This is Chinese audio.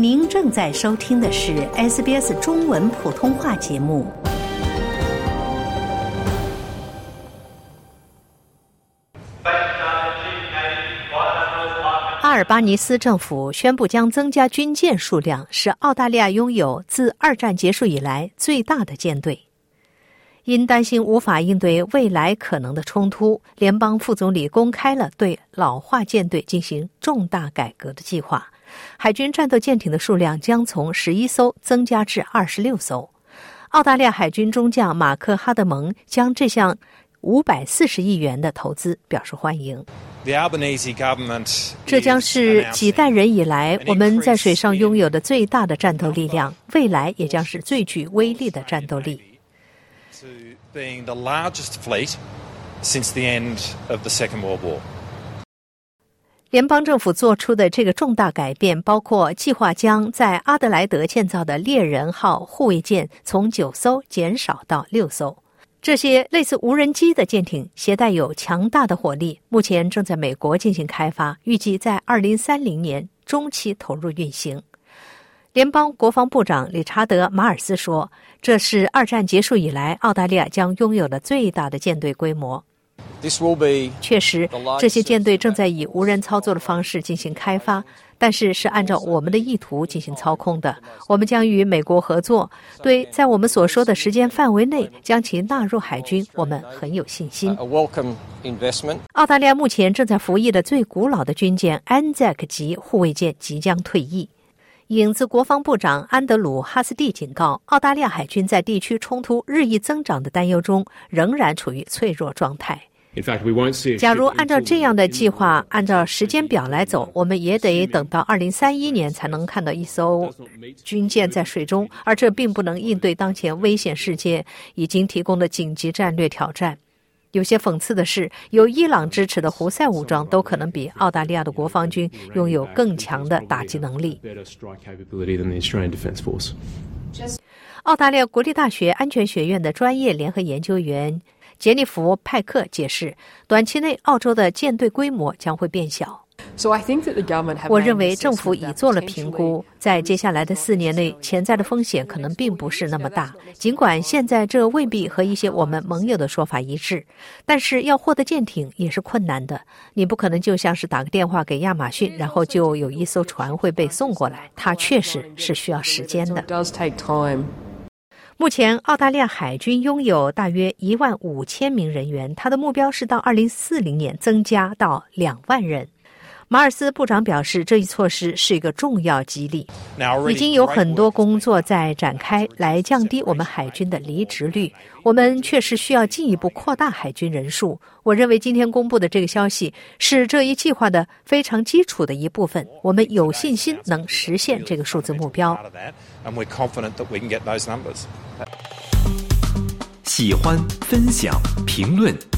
您正在收听的是 SBS 中文普通话节目。阿尔巴尼斯政府宣布将增加军舰数量，使澳大利亚拥有自二战结束以来最大的舰队。因担心无法应对未来可能的冲突，联邦副总理公开了对老化舰队进行重大改革的计划。海军战斗舰艇的数量将从十一艘增加至二十六艘。澳大利亚海军中将马克·哈德蒙将这项五百四十亿元的投资表示欢迎。这将是几代人以来我们在水上拥有的最大的战斗力量，未来也将是最具威力的战斗力。联邦政府做出的这个重大改变，包括计划将在阿德莱德建造的猎人号护卫舰从九艘减少到六艘。这些类似无人机的舰艇携带有强大的火力，目前正在美国进行开发，预计在二零三零年中期投入运行。联邦国防部长理查德·马尔斯说：“这是二战结束以来澳大利亚将拥有的最大的舰队规模。”确实，这些舰队正在以无人操作的方式进行开发，但是是按照我们的意图进行操控的。我们将与美国合作，对在我们所说的时间范围内将其纳入海军，我们很有信心。澳大利亚目前正在服役的最古老的军舰安泽克级护卫舰即将退役。影子国防部长安德鲁·哈斯蒂警告，澳大利亚海军在地区冲突日益增长的担忧中，仍然处于脆弱状态。假如按照这样的计划，按照时间表来走，我们也得等到二零三一年才能看到一艘军舰在水中，而这并不能应对当前危险世界已经提供的紧急战略挑战。有些讽刺的是，有伊朗支持的胡塞武装都可能比澳大利亚的国防军拥有更强的打击能力。澳大利亚国立大学安全学院的专业联合研究员。杰尼弗·派克解释，短期内澳洲的舰队规模将会变小。我认为政府已做了评估，在接下来的四年内，潜在的风险可能并不是那么大。尽管现在这未必和一些我们盟友的说法一致，但是要获得舰艇也是困难的。你不可能就像是打个电话给亚马逊，然后就有一艘船会被送过来。它确实是需要时间的。目前，澳大利亚海军拥有大约一万五千名人员，它的目标是到二零四零年增加到两万人。马尔斯部长表示，这一措施是一个重要激励。已经有很多工作在展开，来降低我们海军的离职率。我们确实需要进一步扩大海军人数。我认为今天公布的这个消息是这一计划的非常基础的一部分。我们有信心能实现这个数字目标。喜欢、分享、评论。